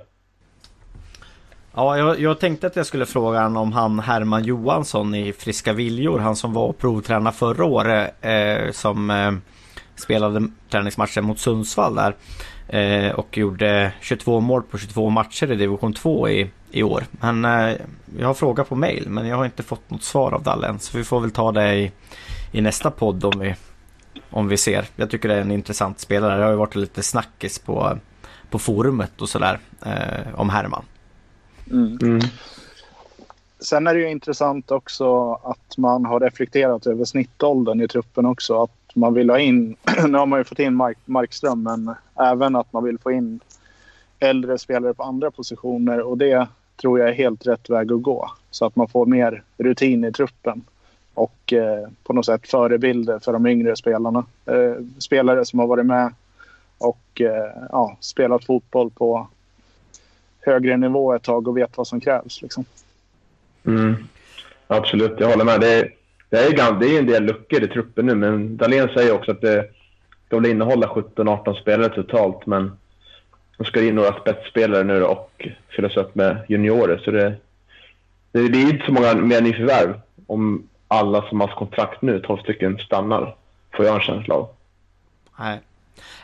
Ja, jag, jag, tänkte att jag skulle fråga honom om han Herman Johansson i Friska Viljor. Han som var provtränare förra året. Eh, som eh, spelade träningsmatchen mot Sundsvall där. Eh, och gjorde 22 mål på 22 matcher i division 2 i, i år. Men eh, jag har frågat på mail men jag har inte fått något svar av Dallen. Så vi får väl ta det i, i nästa podd om vi, om vi ser. Jag tycker det är en intressant spelare. Det har ju varit lite snackis på, på forumet och sådär eh, om Herman. Mm. Mm. Sen är det ju intressant också att man har reflekterat över snittåldern i truppen också. Att man vill ha in, nu har man ju fått in Mark, Markström, men även att man vill få in äldre spelare på andra positioner och det tror jag är helt rätt väg att gå. Så att man får mer rutin i truppen och eh, på något sätt förebilder för de yngre spelarna. Eh, spelare som har varit med och eh, ja, spelat fotboll på högre nivå ett tag och vet vad som krävs. Liksom. Mm. Absolut, jag håller med. Det är, det är, det är en del luckor i truppen nu, men Dahlén säger också att det ska väl innehålla 17-18 spelare totalt, men de ska in några spetsspelare nu och fyllas upp med juniorer. Så det, det blir inte så många mer nyförvärv om alla som har kontrakt nu, 12 stycken, stannar. Får jag en känsla av. Nej.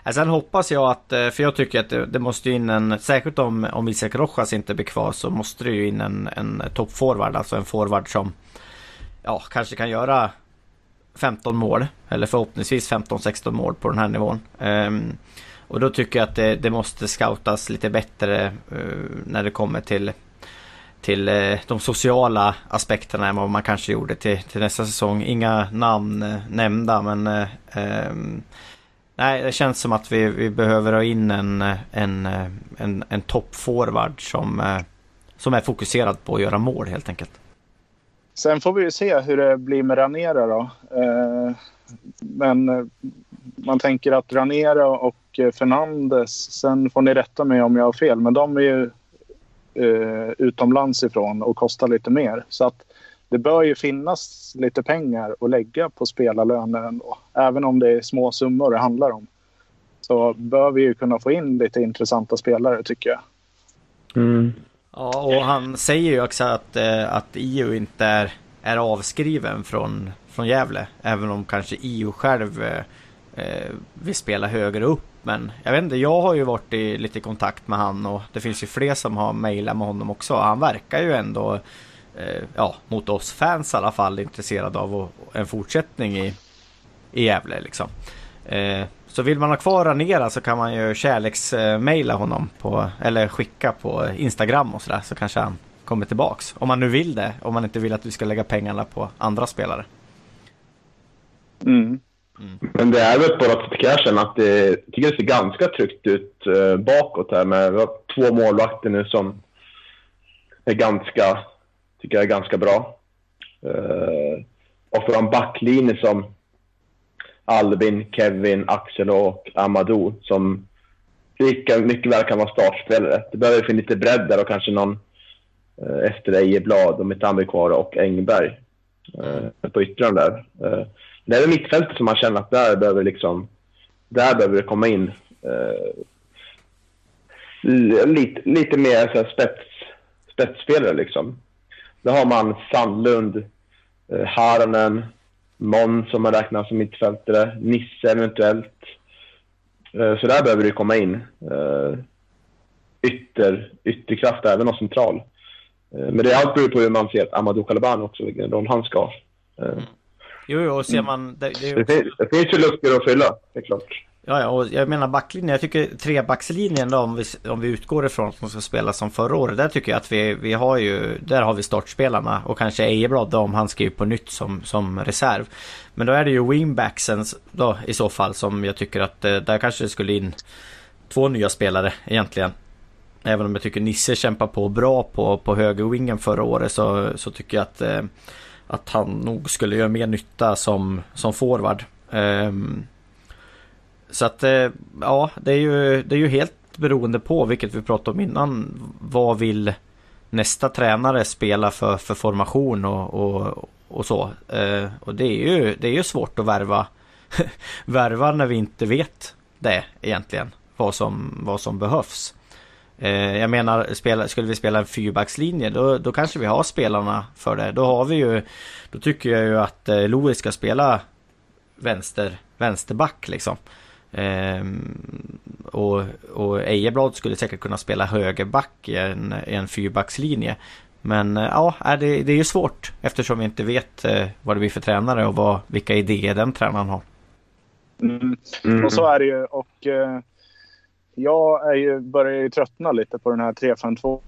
Eh, sen hoppas jag att, eh, för jag tycker att det, det måste in en, särskilt om, om Isak Rojas inte blir kvar så måste det ju in en, en toppforward, alltså en forward som ja, kanske kan göra 15 mål. Eller förhoppningsvis 15-16 mål på den här nivån. Um, och då tycker jag att det, det måste scoutas lite bättre uh, när det kommer till till uh, de sociala aspekterna än vad man kanske gjorde till, till nästa säsong. Inga namn uh, nämnda men um, Nej, det känns som att vi, vi behöver ha in en, en, en, en toppforward som, eh, som är fokuserad på att göra mål helt enkelt. Sen får vi ju se hur det blir med Ranera då. Eh, men eh, man tänker att Ranera och Fernandes, sen får ni rätta mig om jag har fel, men de är ju eh, utomlands ifrån och kostar lite mer. Så att det bör ju finnas lite pengar att lägga på spelarlöner ändå. Även om det är små summor det handlar om. Så bör vi ju kunna få in lite intressanta spelare tycker jag. Mm. Ja, och han säger ju också att, eh, att EU inte är, är avskriven från, från Gävle. Även om kanske EU själv eh, eh, vill spela högre upp. Men jag vet inte, jag har ju varit i lite kontakt med han och det finns ju fler som har mejlat med honom också. Han verkar ju ändå ja, mot oss fans i alla fall intresserad av en fortsättning i, i Gävle liksom. Eh, så vill man ha kvar Ranera så kan man ju kärleksmaila honom på, eller skicka på Instagram och sådär så kanske han kommer tillbaks. Om man nu vill det, om man inte vill att vi ska lägga pengarna på andra spelare. Mm. Mm. Men det är väl på cashen att det, tycker det ser ganska tryggt ut eh, bakåt här med vi har två målvakter nu som är ganska tycker jag är ganska bra. Uh, och för en backlinje som Albin, Kevin, Axel och Amadou som lika mycket väl kan vara startspelare. Det behöver finnas lite bredd där och kanske någon uh, efter Ejeblad och Mitambi kvar och Engberg uh, på yttran där. Uh, det är mittfältet som man känner att där behöver liksom, där behöver det komma in uh, lite, lite mer så här, spets, spetsspelare liksom. Då har man Sandlund, eh, Harnen, Mån som har räknats som mittfältare, Nisse eventuellt. Eh, så där behöver det komma in. Eh, ytter, ytterkraft även och central. Eh, men det allt beror på hur man ser att Amadou Kalaban också, vilken roll han ska ha. Mm. Jo, jo, och ser man... Det, det, det finns ju luckor att fylla, det är klart. Ja, ja, och jag menar backlinjen. Jag tycker trebackslinjen då, om vi, om vi utgår ifrån att de ska spela som förra året. Där tycker jag att vi, vi har ju, där har vi startspelarna och kanske Ejeblad då om han skriver på nytt som, som reserv. Men då är det ju wingbacksen då i så fall som jag tycker att eh, där kanske det skulle in två nya spelare egentligen. Även om jag tycker Nisse kämpar på bra på, på högerwingen förra året så, så tycker jag att, eh, att han nog skulle göra mer nytta som, som forward. Um, så att eh, ja, det är ju, det är ju helt beroende på, vilket vi pratade om innan, vad vill nästa tränare spela för, för formation och, och, och så. Eh, och det är ju, det är ju svårt att värva, värva när vi inte vet det egentligen, vad som, vad som behövs. Eh, jag menar, spela, skulle vi spela en fyrbackslinje då, då kanske vi har spelarna för det. Då har vi ju, då tycker jag ju att eh, Louis ska spela vänster, vänsterback liksom. Ehm, och, och Ejeblad skulle säkert kunna spela högerback i en, i en fyrbackslinje. Men eh, ja, det, det är ju svårt eftersom vi inte vet eh, vad det blir för tränare och vad, vilka idéer den tränaren har. Mm. Mm. Och så är det ju. Och, eh, jag är ju, börjar ju tröttna lite på den här 3-5-2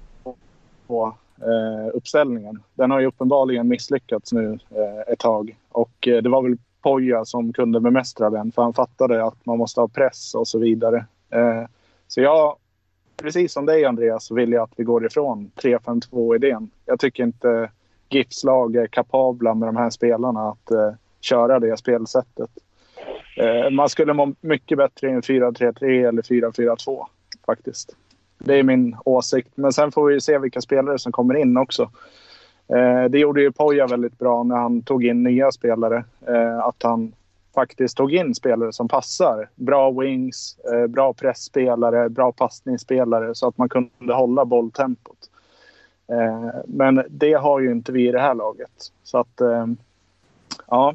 eh, uppställningen. Den har ju uppenbarligen misslyckats nu eh, ett tag. Och eh, det var väl Poja som kunde bemästra den för han fattade att man måste ha press och så vidare. Eh, så jag, precis som dig Andreas, vill jag att vi går ifrån 3-5-2-idén. Jag tycker inte GIFs lag är kapabla med de här spelarna att eh, köra det spelsättet. Eh, man skulle må mycket bättre i en 4-3-3 eller 4-4-2 faktiskt. Det är min åsikt. Men sen får vi se vilka spelare som kommer in också. Eh, det gjorde ju Poja väldigt bra när han tog in nya spelare. Eh, att han faktiskt tog in spelare som passar. Bra wings, eh, bra pressspelare, bra passningsspelare så att man kunde hålla bolltempot. Eh, men det har ju inte vi i det här laget. Så att, eh, ja.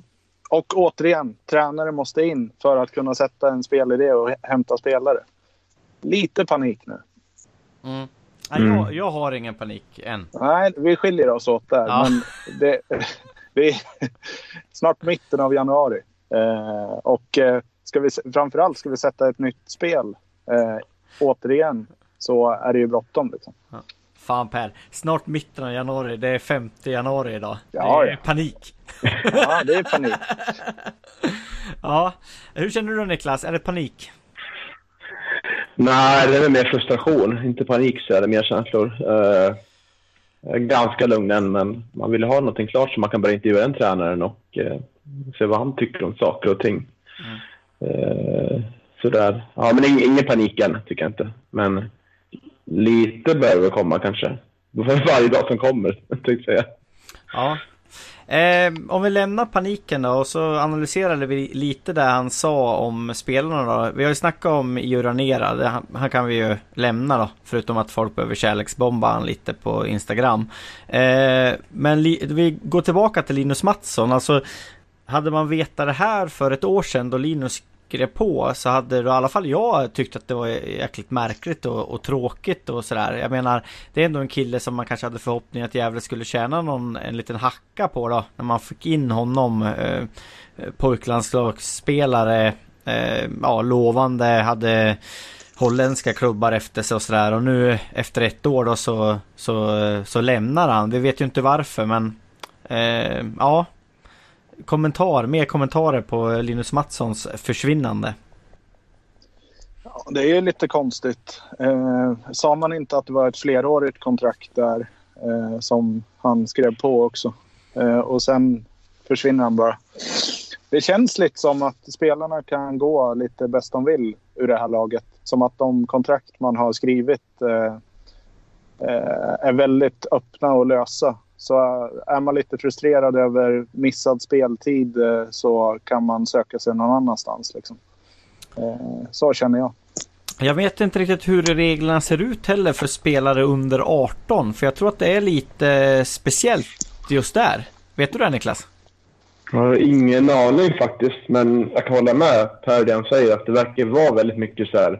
Och återigen, tränare måste in för att kunna sätta en spelidé och hämta spelare. Lite panik nu. Mm. Nej, jag, mm. jag har ingen panik än. Nej, vi skiljer oss åt där. Ja. Men det, det är snart mitten av januari. Eh, och eh, ska vi, framförallt ska vi sätta ett nytt spel. Eh, återigen så är det ju bråttom. Liksom. Ja. Fan Per, snart mitten av januari. Det är 5 januari idag. Ja, det är panik. Ja, det är panik. ja, hur känner du då Niklas? Är det panik? Nej, det är mer frustration, inte panik så är det mer känslor. Uh, ganska lugn än, men man vill ha någonting klart så man kan börja intervjua den tränaren och uh, se vad han tycker om saker och ting. Eh, mm. Uh, sådär. Ja, men ingen, ingen panik än, tycker jag inte. Men lite behöver komma kanske. För varje dag som kommer, tänkte jag säga. Ja, Eh, om vi lämnar paniken då och så analyserade vi lite det han sa om spelarna då. Vi har ju snackat om Juranera, han, han, kan vi ju lämna då. Förutom att folk behöver kärleksbomba han lite på Instagram. Eh, men li, vi går tillbaka till Linus Mattsson. Alltså, hade man vetat det här för ett år sedan då Linus skrev på så hade då i alla fall jag tyckt att det var jäkligt märkligt och, och tråkigt och sådär. Jag menar, det är ändå en kille som man kanske hade förhoppning att Gävle skulle tjäna någon, en liten hacka på då. När man fick in honom, eh, pojklandslagsspelare, eh, ja lovande, hade holländska klubbar efter sig och sådär. Och nu efter ett år då så, så, så lämnar han. Vi vet ju inte varför men eh, ja, kommentar, mer kommentarer på Linus Mattssons försvinnande? Ja, det är lite konstigt. Eh, sa man inte att det var ett flerårigt kontrakt där eh, som han skrev på också? Eh, och sen försvinner han bara. Det känns lite som att spelarna kan gå lite bäst de vill ur det här laget. Som att de kontrakt man har skrivit eh, eh är väldigt öppna och lösa. Så är man lite frustrerad över missad speltid eh, så kan man söka sig någon annanstans. Liksom. Eh, så känner jag. Jag vet inte riktigt hur reglerna ser ut heller för spelare under 18. För jag tror att det är lite speciellt just där. Vet du det Niklas? Jag har ingen aning faktiskt, men jag kan hålla med Per det han säger att det verkar vara väldigt mycket så här.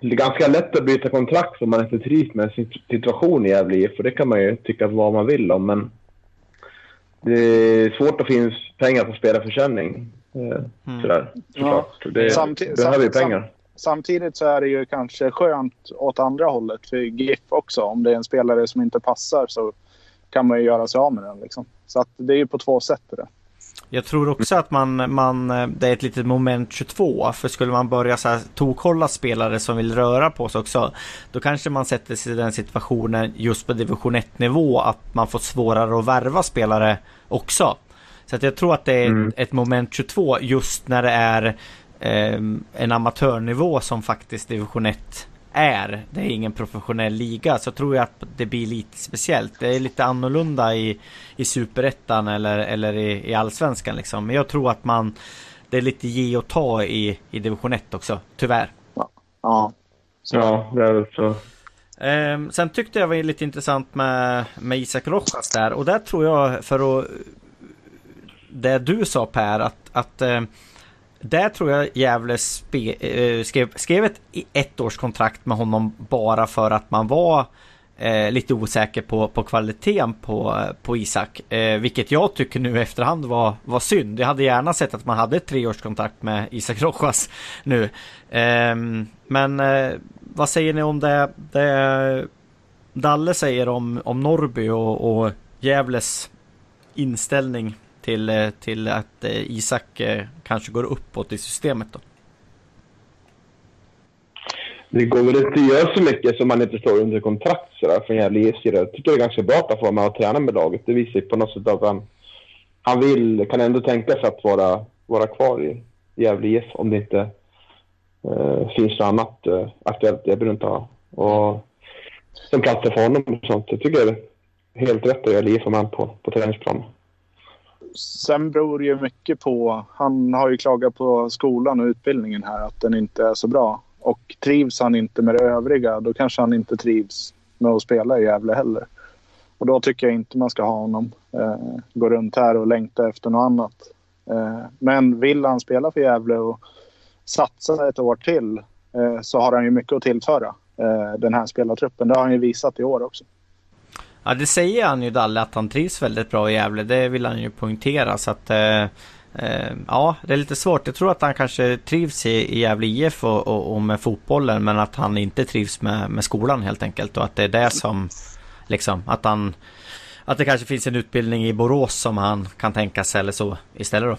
Det är ganska lätt att byta kontrakt om man inte trivs med sin situation i Gävle IF och det kan man ju tycka vad man vill om men det är svårt att in pengar på spelarförsäljning. Eh, Mm. Sådär, såklart. Det Samtid- behöver ju pengar. Samtidigt så är det ju kanske skönt åt andra hållet för GIF också. Om det är en spelare som inte passar så kan man ju göra sig av med den. Liksom. Så att det är ju på två sätt det. Jag tror också att man, man, det är ett litet moment 22. För skulle man börja så här tokhålla spelare som vill röra på sig också. Då kanske man sätter sig i den situationen just på division 1 nivå att man får svårare att värva spelare också. Så att jag tror att det är Mm. ett, moment 22 just när det är ehm, en amatörnivå som faktiskt division 1 är. Det är ingen professionell liga så tror jag att det blir lite speciellt. Det är lite annorlunda i, i superettan eller, eller i, i allsvenskan liksom. Men jag tror att man det är lite ge och ta i, i division 1 också, tyvärr. Ja. Ja, det är väl så. Ehm, sen tyckte jag var lite intressant med, med Isak Rojas där och där tror jag för att det du sa Per att, att eh, där tror jag Gävle spe, eh, skrev, skrev ett ettårskontrakt med honom bara för att man var eh, lite osäker på, på kvaliteten på, på Isak. Eh, vilket jag tycker nu i efterhand var, var synd. Jag hade gärna sett att man hade ett treårskontrakt med Isak Rojas nu. Ehm, men eh, vad säger ni om det, det Dalle säger om, om Norrby och, och Gävles inställning till, eh, till att eh, Isak eh, kanske går uppåt i systemet då? Det går väl inte att göra så mycket som man inte står under kontrakt sådär från Gävle IFs sida. Jag tycker det är ganska bra att han får vara med och träna med laget. Det visar ju på något sätt att han, han vill, kan ändå tänka sig att vara, vara kvar i Gävle IF om det inte eh, finns något annat eh, aktuellt erbjudande att ha. Och som platser för honom och sånt. Jag tycker det är helt rätt att göra IF är med på, på träningsplanen. Sen beror det ju mycket på... Han har ju klagat på skolan och utbildningen här att den inte är så bra. Och trivs han inte med det övriga då kanske han inte trivs med att spela i Gävle heller. Och då tycker jag inte man ska ha honom eh, gå runt här och längta efter något annat. Eh, men vill han spela för Gävle och satsa ett år till eh, så har han ju mycket att tillföra eh, den här spelartruppen. Det har han ju visat i år också. Ja det säger han ju Dalle att han trivs väldigt bra i Gävle. Det vill han ju poängtera så att eh, eh, Ja det är lite svårt. Jag tror att han kanske trivs i, i Gävle IF och, och, och med fotbollen men att han inte trivs med, med skolan helt enkelt och att det är det som Liksom att han Att det kanske finns en utbildning i Borås som han kan tänka sig eller så istället då.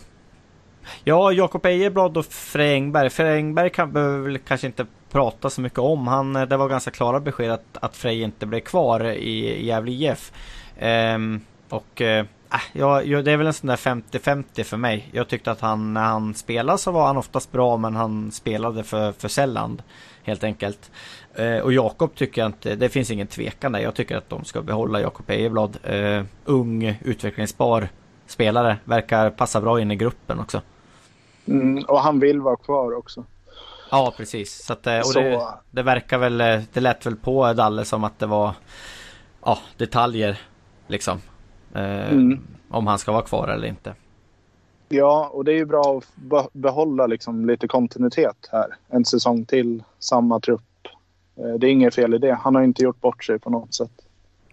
Ja, Jakob Ejeblad och Frej Engberg. Frej Engberg kan, behöver väl kanske inte prata så mycket om. Han, eh, det var ganska klara besked att, att Frej inte blev kvar i, i Gävle IF. Ehm, och eh, äh, ja, det är väl en sån där 50-50 för mig. Jag tyckte att han, när han spelade så var han oftast bra men han spelade för, för sällan. Helt enkelt. Eh, och Jakob tycker jag inte, det finns ingen tvekan där. Jag tycker att de ska behålla Jakob Ejeblad. Eh, ung, utvecklingsbar spelare. Verkar passa bra in i gruppen också. Mm, och han vill vara kvar också. Ja, precis. Så att, eh, och det, det verkar väl, eh, det lät väl på Dalle som att det var ja, detaljer liksom. Eh, Mm. Om han ska vara kvar eller inte. Ja, och det är ju bra att be- behålla liksom lite kontinuitet här. En säsong till, samma trupp. Eh, Det är inget fel i det. Han har inte gjort bort sig på något sätt.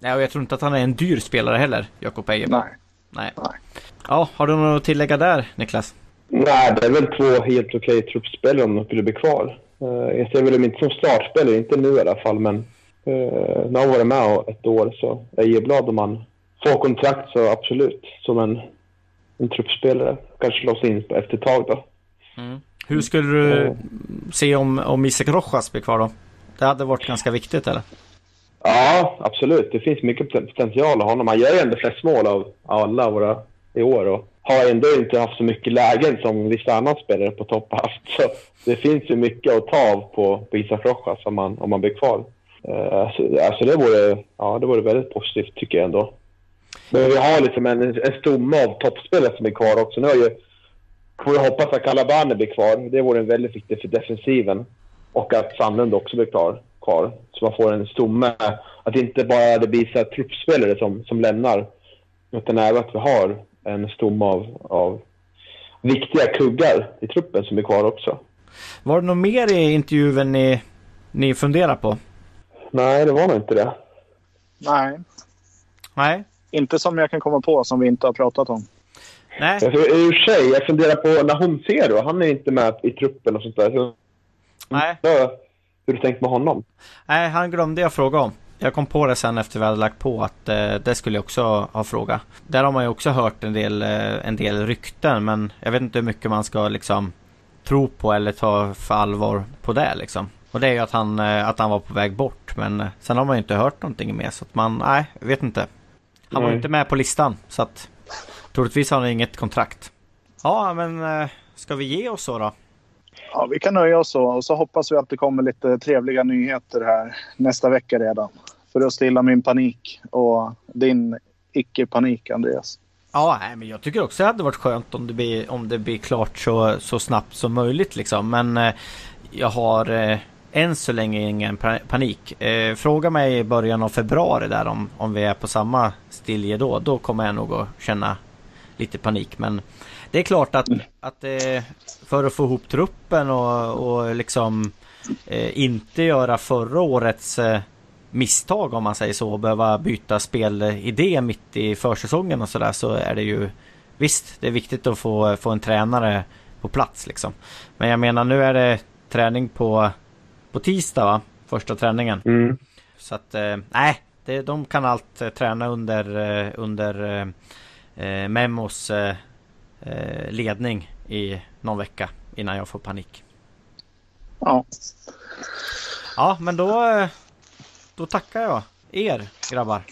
Nej, och jag tror inte att han är en dyr spelare heller, Jakob Ejeblad. Nej. Nej. Nej. Ja, har du något att tillägga där, Niklas? Nej, det är väl två helt okej truppspelare om de skulle bli kvar. Eh, jag ser väl dem inte som startspelare, inte nu i alla fall, men uh, när han varit med ett år så är Ejeblad om han får kontrakt så absolut som en, en truppspelare. Kanske slås in efter ett tag då. Hur skulle du Eh. se om, om Isak Rojas blir kvar då? Det hade varit ganska viktigt eller? Ja, absolut. Det finns mycket potential av honom. Han gör ju ändå flest mål av alla våra i år och har ändå inte haft så mycket lägen som vissa andra spelare på topp har haft. Så det finns ju mycket att ta av på, på Isak Rojas om man, om man blir kvar. Uh, alltså, alltså det, vore, ja, det vore väldigt positivt tycker jag ändå. Men vi har liksom en, en stomme av toppspelare som är kvar också. Nu har ju, får vi hoppas att Calabane blir kvar. Det vore en väldigt viktigt för defensiven. Och att Sandlund också blir kvar kvar. Så man får en stomme. Att det inte bara det blir så här truppspelare som, som lämnar. Utan även att vi har en stomme av, av viktiga kuggar i truppen som är kvar också. Var det något mer i intervjun ni, ni funderar på? Nej, det var nog inte det. Nej, Nej. inte som jag kan komma på som vi inte har pratat om. Nej. I och för sig, jag funderar på Nahom Zero. Han är inte med i truppen och sånt där. Så, Nej. Hur du tänkt med honom? Nej, han glömde jag fråga om. Jag kom på det sen efter vi hade lagt på att eh, det skulle jag också ha fråga. Där har man ju också hört en del, eh, en del rykten men jag vet inte hur mycket man ska liksom tro på eller ta för allvar på det liksom. Och det är ju att han, eh, att han var på väg bort men eh, sen har man ju inte hört någonting mer så att man, nej, vet inte. Han var ju inte med på listan så att troligtvis har han inget kontrakt. Ja men eh, ska vi ge oss så då? Ja, vi kan nöja oss så och så hoppas vi att det kommer lite trevliga nyheter här nästa vecka redan. För att stilla min panik och din icke-panik, Andreas. Ja, men jag tycker också det hade varit skönt om det blir, om det blir klart så, så snabbt som möjligt liksom. Men eh, jag har eh, än så länge ingen panik. Eh, fråga mig i början av februari där om, om vi är på samma stilje då. Då kommer jag nog att känna lite panik. Men det är klart att, att eh, för att få ihop truppen och, och liksom eh, inte göra förra årets eh, misstag om man säger så och behöva byta spelidé mitt i försäsongen och sådär så är det ju Visst, det är viktigt att få, få en tränare på plats liksom. Men jag menar nu är det träning på, på tisdag va? Första träningen. Mm. Så att, eh, nej, det, de kan allt eh, träna under, eh, under eh, eh, Memos eh, eh, ledning i någon vecka innan jag får panik. Ja, Ja, men då, eh, då tackar jag er grabbar.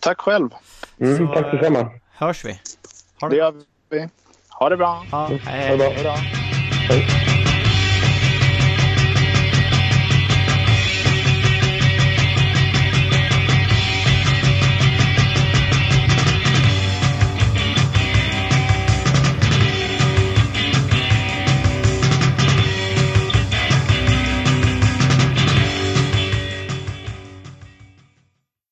tack själv. Mm, Så, tack detsamma. Hörs vi? Ha Det gör vi. Ha det bra. Ja, hej, Ha det bra. Hej.